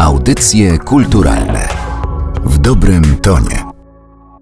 Audycje kulturalne w dobrym tonie.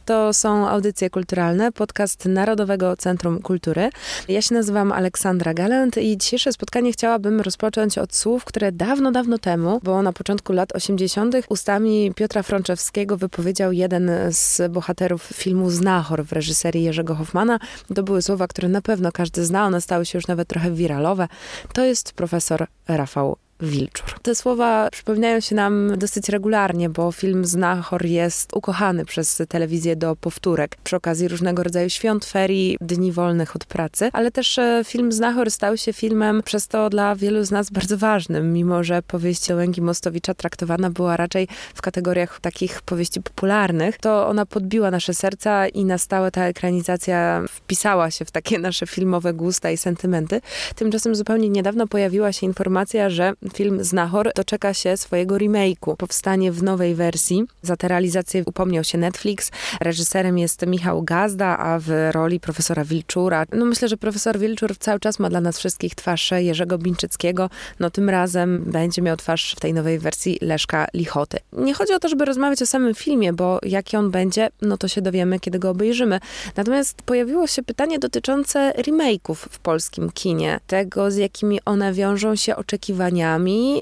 To są audycje kulturalne, podcast Narodowego Centrum Kultury. Ja się nazywam Aleksandra Gallant i dzisiejsze spotkanie chciałabym rozpocząć od słów, które dawno, dawno temu, bo na początku lat 80., ustami Piotra Frączewskiego wypowiedział jeden z bohaterów filmu Znachor w reżyserii Jerzego Hoffmana. To były słowa, które na pewno każdy zna, one stały się już nawet trochę wiralowe. To jest profesor Rafał Wilczur. Te słowa przypominają się nam dosyć regularnie, bo film Znachor jest ukochany przez telewizję do powtórek przy okazji różnego rodzaju świąt, ferii, dni wolnych od pracy, ale też e, film Znachor stał się filmem przez to dla wielu z nas bardzo ważnym, mimo że powieść Łęgi Mostowicza traktowana była raczej w kategoriach takich powieści popularnych, to ona podbiła nasze serca i na stałe ta ekranizacja wpisała się w takie nasze filmowe gusta i sentymenty. Tymczasem zupełnie niedawno pojawiła się informacja, że film Znachor doczeka się swojego remake'u. Powstanie w nowej wersji. Za tę realizację upomniał się Netflix. Reżyserem jest Michał Gazda, a w roli profesora Wilczura. No myślę, że profesor Wilczur cały czas ma dla nas wszystkich twarz Jerzego Bińczyckiego. No tym razem będzie miał twarz w tej nowej wersji Leszka Lichoty. Nie chodzi o to, żeby rozmawiać o samym filmie, bo jaki on będzie, no to się dowiemy, kiedy go obejrzymy. Natomiast pojawiło się pytanie dotyczące remake'ów w polskim kinie. Tego, z jakimi one wiążą się oczekiwaniami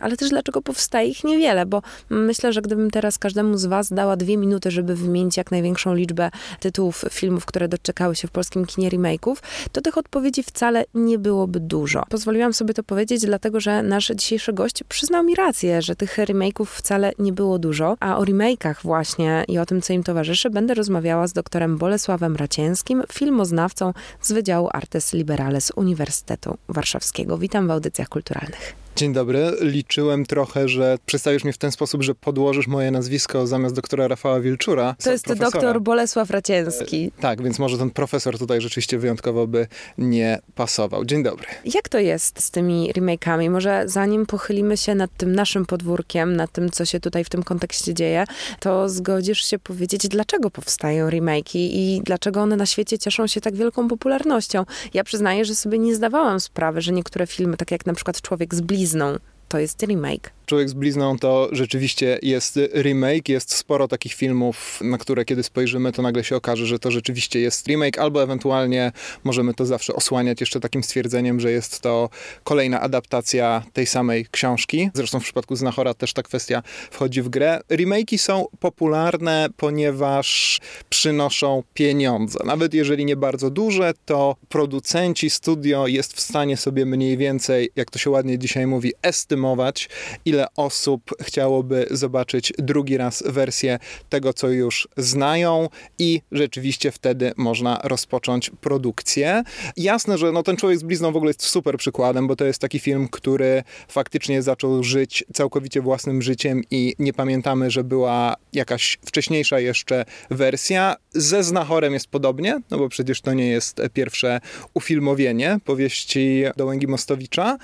ale też dlaczego powstaje ich niewiele, bo myślę, że gdybym teraz każdemu z Was dała dwie minuty, żeby wymienić jak największą liczbę tytułów filmów, które doczekały się w polskim kinie remake'ów, to tych odpowiedzi wcale nie byłoby dużo. Pozwoliłam sobie to powiedzieć, dlatego że nasz dzisiejszy gość przyznał mi rację, że tych remake'ów wcale nie było dużo, a o remake'ach właśnie i o tym, co im towarzyszy, będę rozmawiała z doktorem Bolesławem Racięskim, filmoznawcą z Wydziału Artes Liberales Uniwersytetu Warszawskiego. Witam w audycjach kulturalnych. Dzień dobry. Liczyłem trochę, że przedstawisz mnie w ten sposób, że podłożysz moje nazwisko zamiast doktora Rafała Wilczura. To jest profesora. doktor Bolesław Racięski. E, tak, więc może ten profesor tutaj rzeczywiście wyjątkowo by nie pasował. Dzień dobry. Jak to jest z tymi remake'ami? Może zanim pochylimy się nad tym naszym podwórkiem, nad tym, co się tutaj w tym kontekście dzieje, to zgodzisz się powiedzieć, dlaczego powstają remake'i i dlaczego one na świecie cieszą się tak wielką popularnością? Ja przyznaję, że sobie nie zdawałam sprawy, że niektóre filmy, tak jak na przykład Człowiek z blizną, to jest remake. Człowiek z blizną to rzeczywiście jest remake. Jest sporo takich filmów, na które kiedy spojrzymy, to nagle się okaże, że to rzeczywiście jest remake, albo ewentualnie możemy to zawsze osłaniać jeszcze takim stwierdzeniem, że jest to kolejna adaptacja tej samej książki. Zresztą w przypadku Znachora też ta kwestia wchodzi w grę. Remake'i są popularne, ponieważ przynoszą pieniądze. Nawet jeżeli nie bardzo duże, to producenci, studio jest w stanie sobie mniej więcej, jak to się ładnie dzisiaj mówi, estymować, ile ile osób chciałoby zobaczyć drugi raz wersję tego, co już znają i rzeczywiście wtedy można rozpocząć produkcję. Jasne, że no, ten człowiek z blizną w ogóle jest super przykładem, bo to jest taki film, który faktycznie zaczął żyć całkowicie własnym życiem i nie pamiętamy, że była jakaś wcześniejsza jeszcze wersja. Ze Znachorem jest podobnie, no bo przecież to nie jest pierwsze ufilmowienie powieści Dołęgi Mostowicza,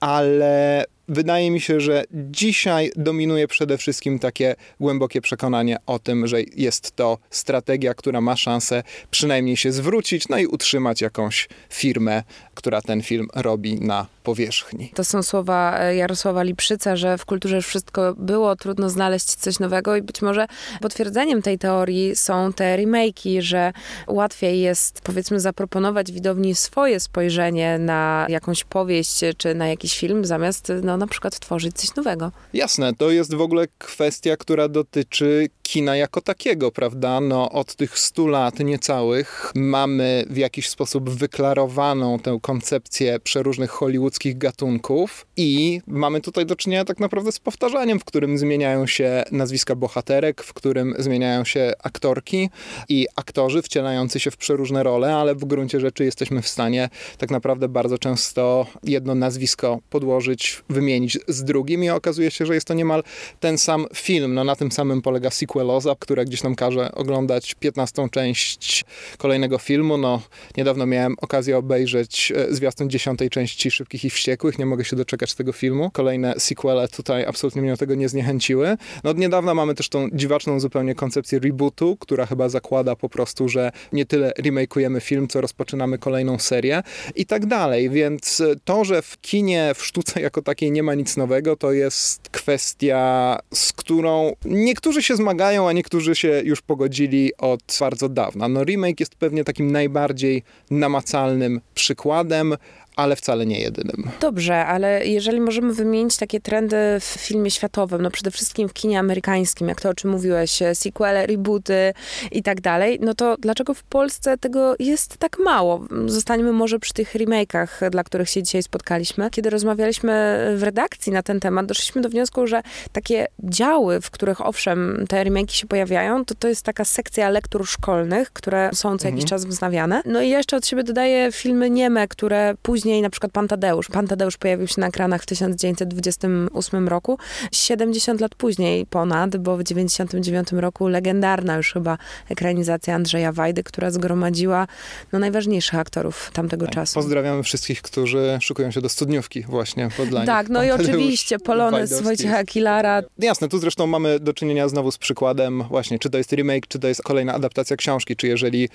ale wydaje mi się, że dzisiaj dominuje przede wszystkim takie głębokie przekonanie o tym, że jest to strategia, która ma szansę przynajmniej się zwrócić, no i utrzymać jakąś firmę, która ten film robi na powierzchni. To są słowa e, Jarosława Liprzyca, że w kulturze już wszystko było, trudno znaleźć coś nowego i być może potwierdzeniem tej teorii są te remake'i, że łatwiej jest powiedzmy zaproponować widowni swoje spojrzenie na jakąś powieść czy na jakiś film, zamiast no, na przykład tworzyć coś nowego. Jasne, to jest w ogóle kwestia, która dotyczy kina jako takiego, prawda? No, od tych stu lat niecałych mamy w jakiś sposób wyklarowaną tę koncepcję przeróżnych hollywoodzkich gatunków i mamy tutaj do czynienia tak naprawdę z powtarzaniem, w którym zmieniają się nazwiska bohaterek, w którym zmieniają się aktorki i aktorzy wcielający się w przeróżne role, ale w gruncie rzeczy jesteśmy w stanie tak naprawdę bardzo często jedno nazwisko podłożyć, wymienić z drugim i okazuje się, że jest to niemal ten sam film. No na tym samym polega sequel sequeloza, która gdzieś nam każe oglądać 15 część kolejnego filmu. No, niedawno miałem okazję obejrzeć e, zwiastun 10 części Szybkich i Wściekłych. Nie mogę się doczekać tego filmu. Kolejne sequele tutaj absolutnie mnie do tego nie zniechęciły. No, od niedawna mamy też tą dziwaczną zupełnie koncepcję rebootu, która chyba zakłada po prostu, że nie tyle remakeujemy film, co rozpoczynamy kolejną serię i tak dalej. Więc to, że w kinie, w sztuce jako takiej nie ma nic nowego, to jest kwestia, z którą niektórzy się zmagają, a niektórzy się już pogodzili od bardzo dawna. No remake jest pewnie takim najbardziej namacalnym przykładem, ale wcale nie jedynym. Dobrze, ale jeżeli możemy wymienić takie trendy w filmie światowym, no przede wszystkim w kinie amerykańskim, jak to o czym mówiłeś, sequele, rebooty i tak dalej, no to dlaczego w Polsce tego jest tak mało? Zostańmy może przy tych remake'ach, dla których się dzisiaj spotkaliśmy. Kiedy rozmawialiśmy w redakcji na ten temat, doszliśmy do wniosku, że takie działy, w których owszem te remake'i się pojawiają, to to jest taka sekcja lektur szkolnych, które są co jakiś Mhm. czas wznawiane. No i jeszcze od siebie dodaję filmy nieme, które później później na przykład Pan Tadeusz. Pan Tadeusz pojawił się na ekranach w 1928 roku. 70 lat później ponad, bo w 99 roku legendarna już chyba ekranizacja Andrzeja Wajdy, która zgromadziła no, najważniejszych aktorów tamtego czasu. Pozdrawiamy wszystkich, którzy szykują się do studniówki właśnie w Podlaniu. Tak, no Pan i Tadeusz oczywiście Polonez. Wojciecha Kilara. Jasne, tu zresztą mamy do czynienia znowu z przykładem właśnie, czy to jest remake, czy to jest kolejna adaptacja książki, czy jeżeli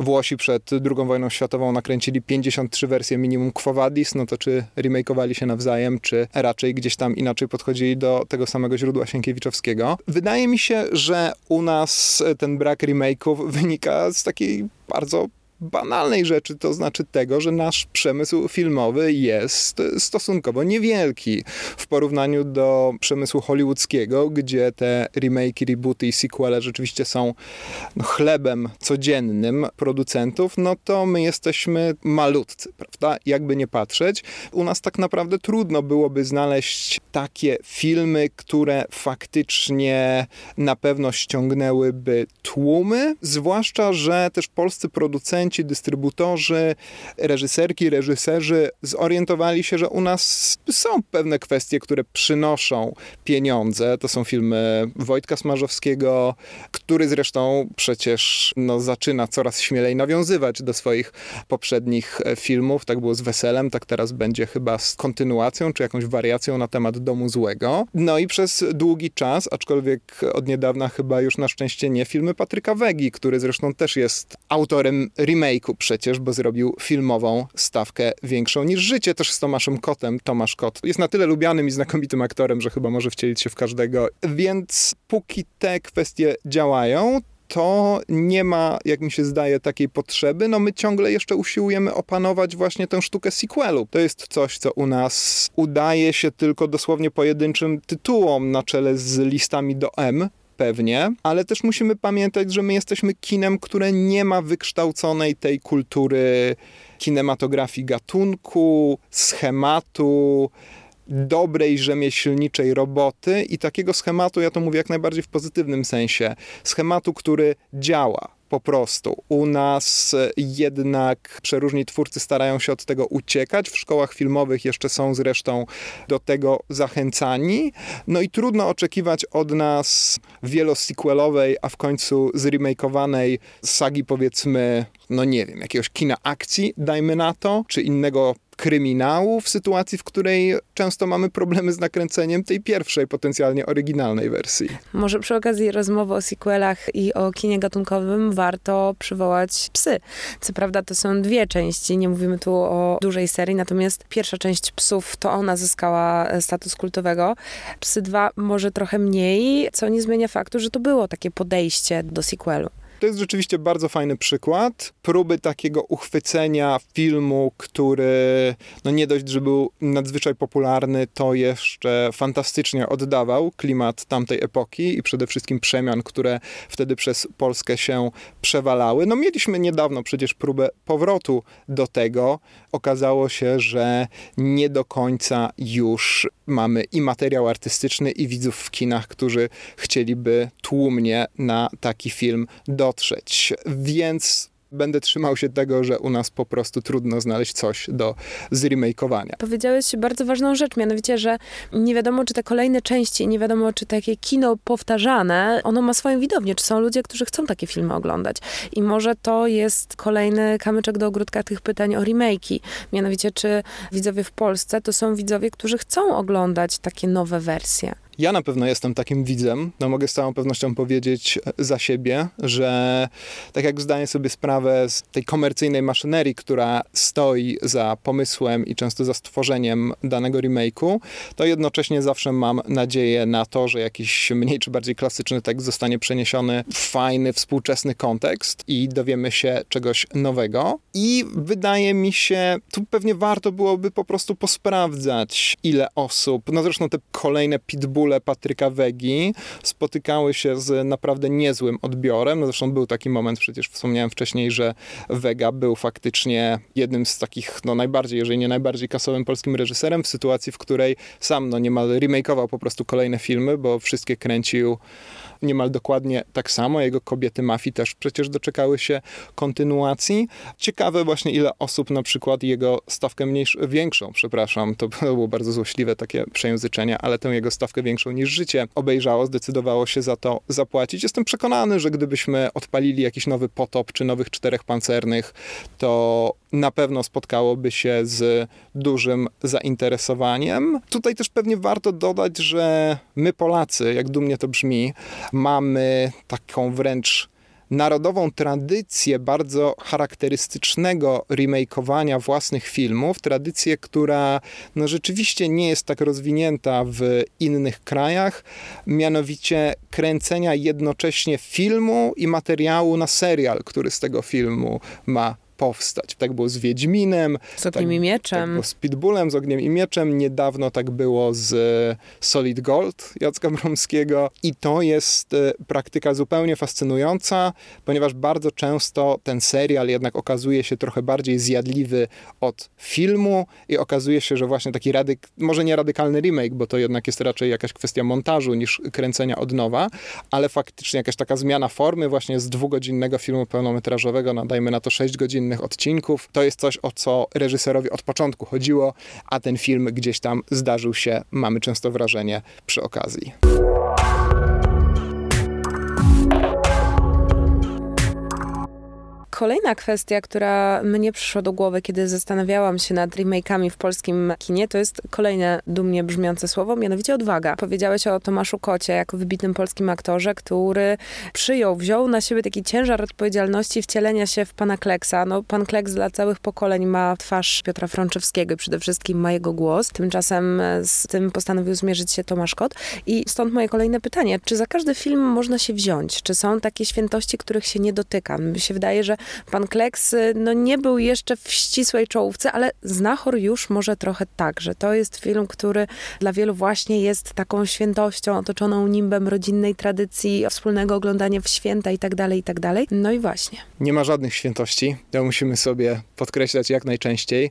Włosi przed II wojną światową nakręcili 53 wersje minimum Quo Vadis, no to czy remakeowali się nawzajem, czy raczej gdzieś tam inaczej podchodzili do tego samego źródła Sienkiewiczowskiego. Wydaje mi się, że u nas ten brak remake'ów wynika z takiej bardzo banalnej rzeczy, to znaczy tego, że nasz przemysł filmowy jest stosunkowo niewielki w porównaniu do przemysłu hollywoodzkiego, gdzie te remake, rebooty i sequele rzeczywiście są no, chlebem codziennym producentów, no to my jesteśmy malutcy, prawda? Jakby nie patrzeć. U nas tak naprawdę trudno byłoby znaleźć takie filmy, które faktycznie na pewno ściągnęłyby tłumy, zwłaszcza, że też polscy producenci, dystrybutorzy, reżyserki, reżyserzy zorientowali się, że u nas są pewne kwestie, które przynoszą pieniądze. To są filmy Wojtka Smarzowskiego, który zresztą przecież no, zaczyna coraz śmielej nawiązywać do swoich poprzednich filmów. Tak było z Weselem, tak teraz będzie chyba z kontynuacją, czy jakąś wariacją na temat Domu Złego. No i przez długi czas, aczkolwiek od niedawna chyba już na szczęście nie, filmy Patryka Wegi, który zresztą też jest autorem remake'u przecież, bo zrobił filmową stawkę większą niż życie, też z Tomaszem Kotem. Tomasz Kot jest na tyle lubianym i znakomitym aktorem, że chyba może wcielić się w każdego. Więc póki te kwestie działają, to nie ma, jak mi się zdaje, takiej potrzeby. No my ciągle jeszcze usiłujemy opanować właśnie tę sztukę sequelu. To jest coś, co u nas udaje się tylko dosłownie pojedynczym tytułom na czele z listami do M, pewnie, ale też musimy pamiętać, że my jesteśmy kinem, które nie ma wykształconej tej kultury kinematografii gatunku, schematu, dobrej rzemieślniczej roboty i takiego schematu, ja to mówię jak najbardziej w pozytywnym sensie, schematu, który działa. Po prostu. U nas jednak przeróżni twórcy starają się od tego uciekać. W szkołach filmowych jeszcze są zresztą do tego zachęcani. No i trudno oczekiwać od nas wielosequelowej, a w końcu zremakeowanej sagi powiedzmy, no nie wiem, jakiegoś kina akcji, dajmy na to, czy innego kryminału w sytuacji, w której często mamy problemy z nakręceniem tej pierwszej, potencjalnie oryginalnej wersji. Może przy okazji rozmowy o sequelach i o kinie gatunkowym warto przywołać Psy. Co prawda to są dwie części, nie mówimy tu o dużej serii, natomiast pierwsza część Psów to ona zyskała status kultowego. Psy 2 może trochę mniej, co nie zmienia faktu, że to było takie podejście do sequelu. To jest rzeczywiście bardzo fajny przykład próby takiego uchwycenia filmu, który no nie dość, że był nadzwyczaj popularny, to jeszcze fantastycznie oddawał klimat tamtej epoki i przede wszystkim przemian, które wtedy przez Polskę się przewalały. No mieliśmy niedawno przecież próbę powrotu do tego. Okazało się, że nie do końca już mamy i materiał artystyczny, i widzów w kinach, którzy chcieliby tłumnie na taki film dotrzeć. Więc będę trzymał się tego, że u nas po prostu trudno znaleźć coś do zremakeowania. Powiedziałeś bardzo ważną rzecz, mianowicie, że nie wiadomo, czy te kolejne części, nie wiadomo, czy takie kino powtarzane, ono ma swoją widownię, czy są ludzie, którzy chcą takie filmy oglądać. I może to jest kolejny kamyczek do ogródka tych pytań o remake'i. Mianowicie, czy widzowie w Polsce to są widzowie, którzy chcą oglądać takie nowe wersje. Ja na pewno jestem takim widzem. No mogę z całą pewnością powiedzieć za siebie, że tak jak zdaję sobie sprawę z tej komercyjnej maszynerii, która stoi za pomysłem i często za stworzeniem danego remake'u, to jednocześnie zawsze mam nadzieję na to, że jakiś mniej czy bardziej klasyczny tekst zostanie przeniesiony w fajny, współczesny kontekst i dowiemy się czegoś nowego. I wydaje mi się, tu pewnie warto byłoby po prostu posprawdzać, ile osób, no zresztą te kolejne pitbull Patryka Wegi spotykały się z naprawdę niezłym odbiorem. Zresztą był taki moment, przecież wspomniałem wcześniej, że Wega był faktycznie jednym z takich, no najbardziej, jeżeli nie najbardziej kasowym polskim reżyserem w sytuacji, w której sam no niemal remakeował po prostu kolejne filmy, bo wszystkie kręcił niemal dokładnie tak samo. Jego kobiety mafii też przecież doczekały się kontynuacji. Ciekawe właśnie ile osób na przykład jego stawkę mniejszą, większą, przepraszam, to było bardzo złośliwe takie przejęzyczenie, ale tę jego stawkę większą niż życie obejrzało, zdecydowało się za to zapłacić. Jestem przekonany, że gdybyśmy odpalili jakiś nowy potop czy nowych czterech pancernych, to na pewno spotkałoby się z dużym zainteresowaniem. Tutaj też pewnie warto dodać, że my Polacy, jak dumnie to brzmi, mamy taką wręcz narodową tradycję bardzo charakterystycznego remakeowania własnych filmów, tradycję, która no, rzeczywiście nie jest tak rozwinięta w innych krajach, mianowicie kręcenia jednocześnie filmu i materiału na serial, który z tego filmu ma powstać. Tak było z Wiedźminem. Z Ogniem tak, i Mieczem. Tak z Pitbullem, z Ogniem i Mieczem. Niedawno tak było z Solid Gold Jacka Bromskiego. I to jest e, praktyka zupełnie fascynująca, ponieważ bardzo często ten serial jednak okazuje się trochę bardziej zjadliwy od filmu i okazuje się, że właśnie taki radyk, może nie radykalny remake, bo to jednak jest raczej jakaś kwestia montażu niż kręcenia od nowa, ale faktycznie jakaś taka zmiana formy właśnie z dwugodzinnego filmu pełnometrażowego, nadajmy na to 6 godzin innych odcinków. To jest coś, o co reżyserowi od początku chodziło, a ten film gdzieś tam zdarzył się, mamy często wrażenie, przy okazji. Kolejna kwestia, która mnie przyszła do głowy, kiedy zastanawiałam się nad remake'ami w polskim kinie, to jest kolejne dumnie brzmiące słowo, mianowicie odwaga. Powiedziałeś o Tomaszu Kocie jako wybitnym polskim aktorze, który przyjął, wziął na siebie taki ciężar odpowiedzialności wcielenia się w pana Kleksa. No, pan Kleks dla całych pokoleń ma twarz Piotra Frączewskiego i przede wszystkim ma jego głos. Tymczasem z tym postanowił zmierzyć się Tomasz Kot. I stąd moje kolejne pytanie. Czy za każdy film można się wziąć? Czy są takie świętości, których się nie dotyka? Mi się wydaje, że Pan Kleks y, no, nie był jeszcze w ścisłej czołówce, ale Znachor już może trochę tak, że to jest film, który dla wielu właśnie jest taką świętością otoczoną nimbem rodzinnej tradycji, wspólnego oglądania w święta i tak dalej, i tak dalej. No i właśnie. Nie ma żadnych świętości. To musimy sobie podkreślać jak najczęściej.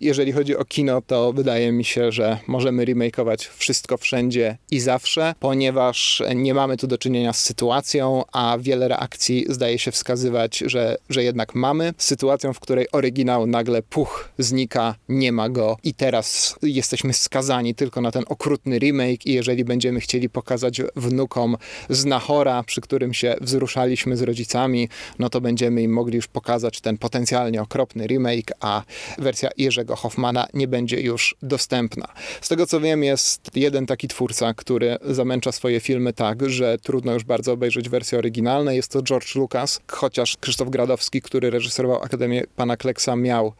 Jeżeli chodzi o kino, to wydaje mi się, że możemy remakeować wszystko wszędzie i zawsze, ponieważ nie mamy tu do czynienia z sytuacją, a wiele reakcji zdaje się wskazywać, że że jednak mamy sytuacją, w której oryginał nagle puch, znika, nie ma go i teraz jesteśmy skazani tylko na ten okrutny remake i jeżeli będziemy chcieli pokazać wnukom Znachora, przy którym się wzruszaliśmy z rodzicami, no to będziemy im mogli już pokazać ten potencjalnie okropny remake, a wersja Jerzego Hoffmana nie będzie już dostępna. Z tego co wiem jest jeden taki twórca, który zamęcza swoje filmy tak, że trudno już bardzo obejrzeć wersje oryginalne. Jest to George Lucas, chociaż Krzysztof Gradowski który reżyserował Akademię Pana Kleksa, miał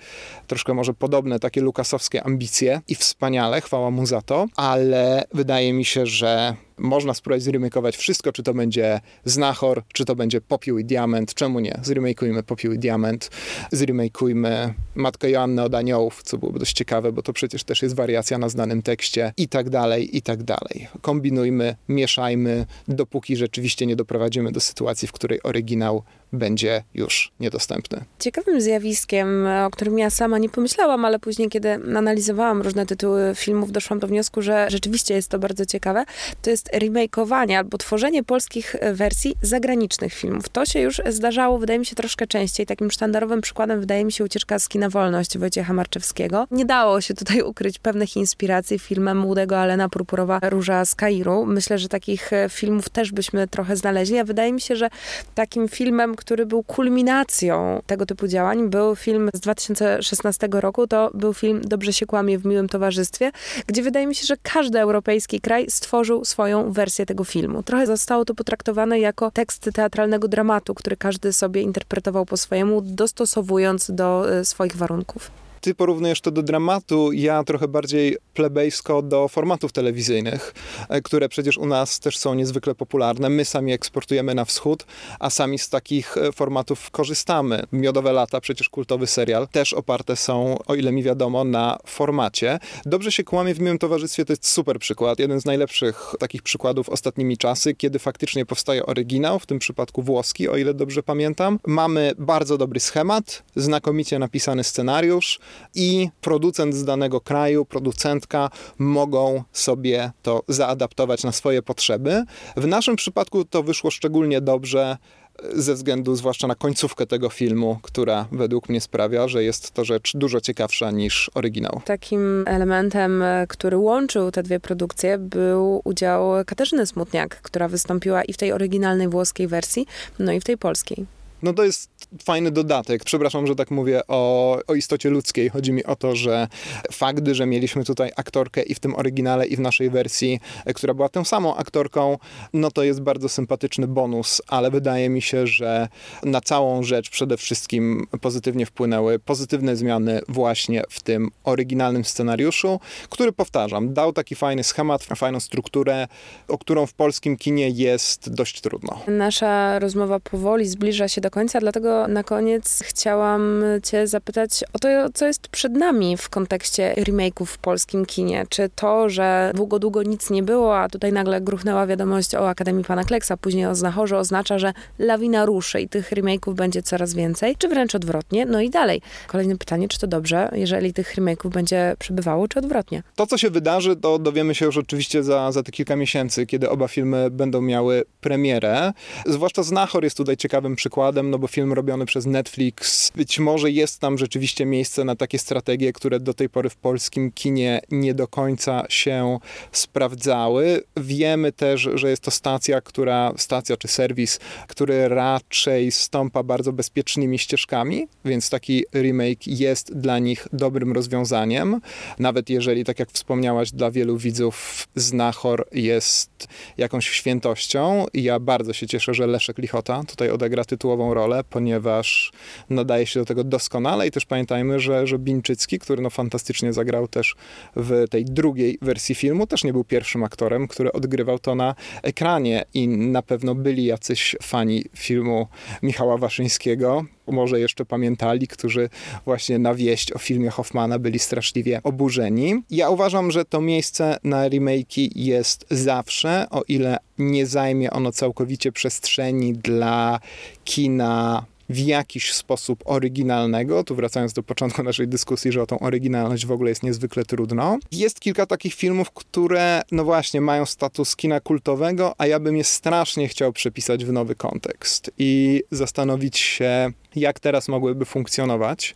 troszkę może podobne takie lukasowskie ambicje i wspaniale, chwała mu za to, ale wydaje mi się, że można spróbować zremikować wszystko, czy to będzie Znachor, czy to będzie Popiół i Diament. Czemu nie? Zremikujmy Popiół i Diament, zremikujmy Matkę Joannę od Aniołów, co byłoby dość ciekawe, bo to przecież też jest wariacja na znanym tekście i tak dalej, i tak dalej. Kombinujmy, mieszajmy, dopóki rzeczywiście nie doprowadzimy do sytuacji, w której oryginał będzie już niedostępny. Ciekawym zjawiskiem, o którym ja sama nie pomyślałam, ale później, kiedy analizowałam różne tytuły filmów, doszłam do wniosku, że rzeczywiście jest to bardzo ciekawe, to jest remakeowanie albo tworzenie polskich wersji zagranicznych filmów. To się już zdarzało, wydaje mi się, troszkę częściej. Takim sztandarowym przykładem wydaje mi się ucieczka z kina Wolność Wojciecha Marczewskiego. Nie dało się tutaj ukryć pewnych inspiracji filmem młodego Alena Purpurowa Róża z Kairu. Myślę, że takich filmów też byśmy trochę znaleźli, a wydaje mi się, że takim filmem, który był kulminacją tego typu działań, był film z 2016 roku. To był film Dobrze się kłamie w miłym towarzystwie, gdzie wydaje mi się, że każdy europejski kraj stworzył swoją wersję tego filmu. Trochę zostało to potraktowane jako tekst teatralnego dramatu, który każdy sobie interpretował po swojemu, dostosowując do e, swoich warunków ty porównujesz to do dramatu, ja trochę bardziej plebejsko do formatów telewizyjnych, e, które przecież u nas też są niezwykle popularne. My sami eksportujemy na wschód, a sami z takich e, formatów korzystamy. Miodowe lata, przecież kultowy serial, też oparte są, o ile mi wiadomo, na formacie. Dobrze się kłamie w miłym towarzystwie, to jest super przykład. Jeden z najlepszych takich przykładów ostatnimi czasy, kiedy faktycznie powstaje oryginał, w tym przypadku włoski, o ile dobrze pamiętam. Mamy bardzo dobry schemat, znakomicie napisany scenariusz, i producent z danego kraju, producentka mogą sobie to zaadaptować na swoje potrzeby. W naszym przypadku to wyszło szczególnie dobrze e, ze względu zwłaszcza na końcówkę tego filmu, która według mnie sprawia, że jest to rzecz dużo ciekawsza niż oryginał. Takim elementem, e, który łączył te dwie produkcje, był udział Katarzyny Smutniak, która wystąpiła i w tej oryginalnej włoskiej wersji, no i w tej polskiej. No to jest fajny dodatek. Przepraszam, że tak mówię o, o istocie ludzkiej. Chodzi mi o to, że fakt, że mieliśmy tutaj aktorkę i w tym oryginale, i w naszej wersji, która była tą samą aktorką, no to jest bardzo sympatyczny bonus, ale wydaje mi się, że na całą rzecz przede wszystkim pozytywnie wpłynęły pozytywne zmiany właśnie w tym oryginalnym scenariuszu, który powtarzam, dał taki fajny schemat, fajną strukturę, o którą w polskim kinie jest dość trudno. Nasza rozmowa powoli zbliża się do końca, dlatego na koniec chciałam Cię zapytać o to, co jest przed nami w kontekście remake'ów w polskim kinie. Czy to, że długo, długo nic nie było, a tutaj nagle gruchnęła wiadomość o Akademii Pana Kleksa, później o Znachorze, oznacza, że lawina ruszy i tych remake'ów będzie coraz więcej, czy wręcz odwrotnie? No i dalej. Kolejne pytanie, czy to dobrze, jeżeli tych remake'ów będzie przybywało, czy odwrotnie? To, co się wydarzy, to dowiemy się już oczywiście za, za te kilka miesięcy, kiedy oba filmy będą miały premierę. Zwłaszcza Znachor jest tutaj ciekawym przykładem, no bo film robiony przez Netflix, być może jest tam rzeczywiście miejsce na takie strategie, które do tej pory w polskim kinie nie do końca się sprawdzały. Wiemy też, że jest to stacja, która, stacja czy serwis, który raczej stąpa bardzo bezpiecznymi ścieżkami, więc taki remake jest dla nich dobrym rozwiązaniem. Nawet jeżeli, tak jak wspomniałaś, dla wielu widzów Znachor jest jakąś świętością. Ja bardzo się cieszę, że Leszek Lichota tutaj odegra tytułową rolę, ponieważ nadaje się do tego doskonale i też pamiętajmy, że, że Bińczycki, który no fantastycznie zagrał też w tej drugiej wersji filmu, też nie był pierwszym aktorem, który odgrywał to na ekranie i na pewno byli jacyś fani filmu Michała Waszyńskiego, może jeszcze pamiętali, którzy właśnie na wieść o filmie Hoffmana byli straszliwie oburzeni. Ja uważam, że to miejsce na remake'i jest zawsze, o ile nie zajmie ono całkowicie przestrzeni dla kina w jakiś sposób oryginalnego, tu wracając do początku naszej dyskusji, że o tą oryginalność w ogóle jest niezwykle trudno. Jest kilka takich filmów, które, no właśnie, mają status kina kultowego, a ja bym je strasznie chciał przepisać w nowy kontekst i zastanowić się, jak teraz mogłyby funkcjonować.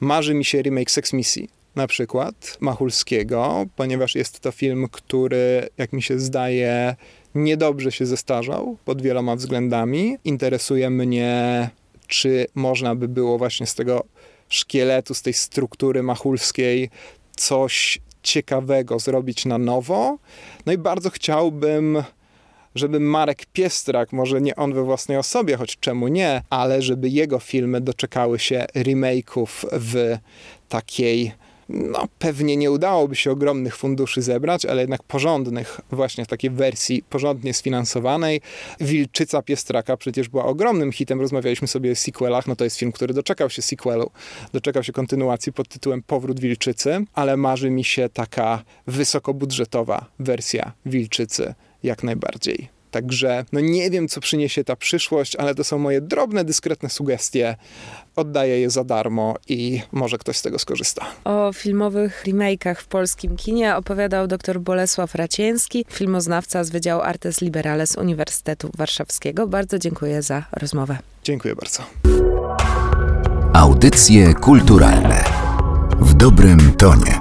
Marzy mi się remake Sex Missy na przykład Machulskiego, ponieważ jest to film, który, jak mi się zdaje, niedobrze się zestarzał pod wieloma względami. Interesuje mnie czy można by było właśnie z tego szkieletu, z tej struktury machulskiej coś ciekawego zrobić na nowo. No i bardzo chciałbym, żeby Marek Piestrak, może nie on we własnej osobie, choć czemu nie, ale żeby jego filmy doczekały się remake'ów w takiej no pewnie nie udałoby się ogromnych funduszy zebrać, ale jednak porządnych, właśnie w takiej wersji porządnie sfinansowanej. Wilczyca Piestraka przecież była ogromnym hitem, rozmawialiśmy sobie o sequelach, no to jest film, który doczekał się sequelu, doczekał się kontynuacji pod tytułem Powrót Wilczycy, ale marzy mi się taka wysokobudżetowa wersja Wilczycy jak najbardziej. Także no nie wiem, co przyniesie ta przyszłość, ale to są moje drobne, dyskretne sugestie. Oddaję je za darmo i może ktoś z tego skorzysta. O filmowych remake'ach w polskim kinie opowiadał dr Bolesław Racieński, filmoznawca z Wydziału Artes Liberales Uniwersytetu Warszawskiego. Bardzo dziękuję za rozmowę. Dziękuję bardzo. Audycje kulturalne w dobrym tonie.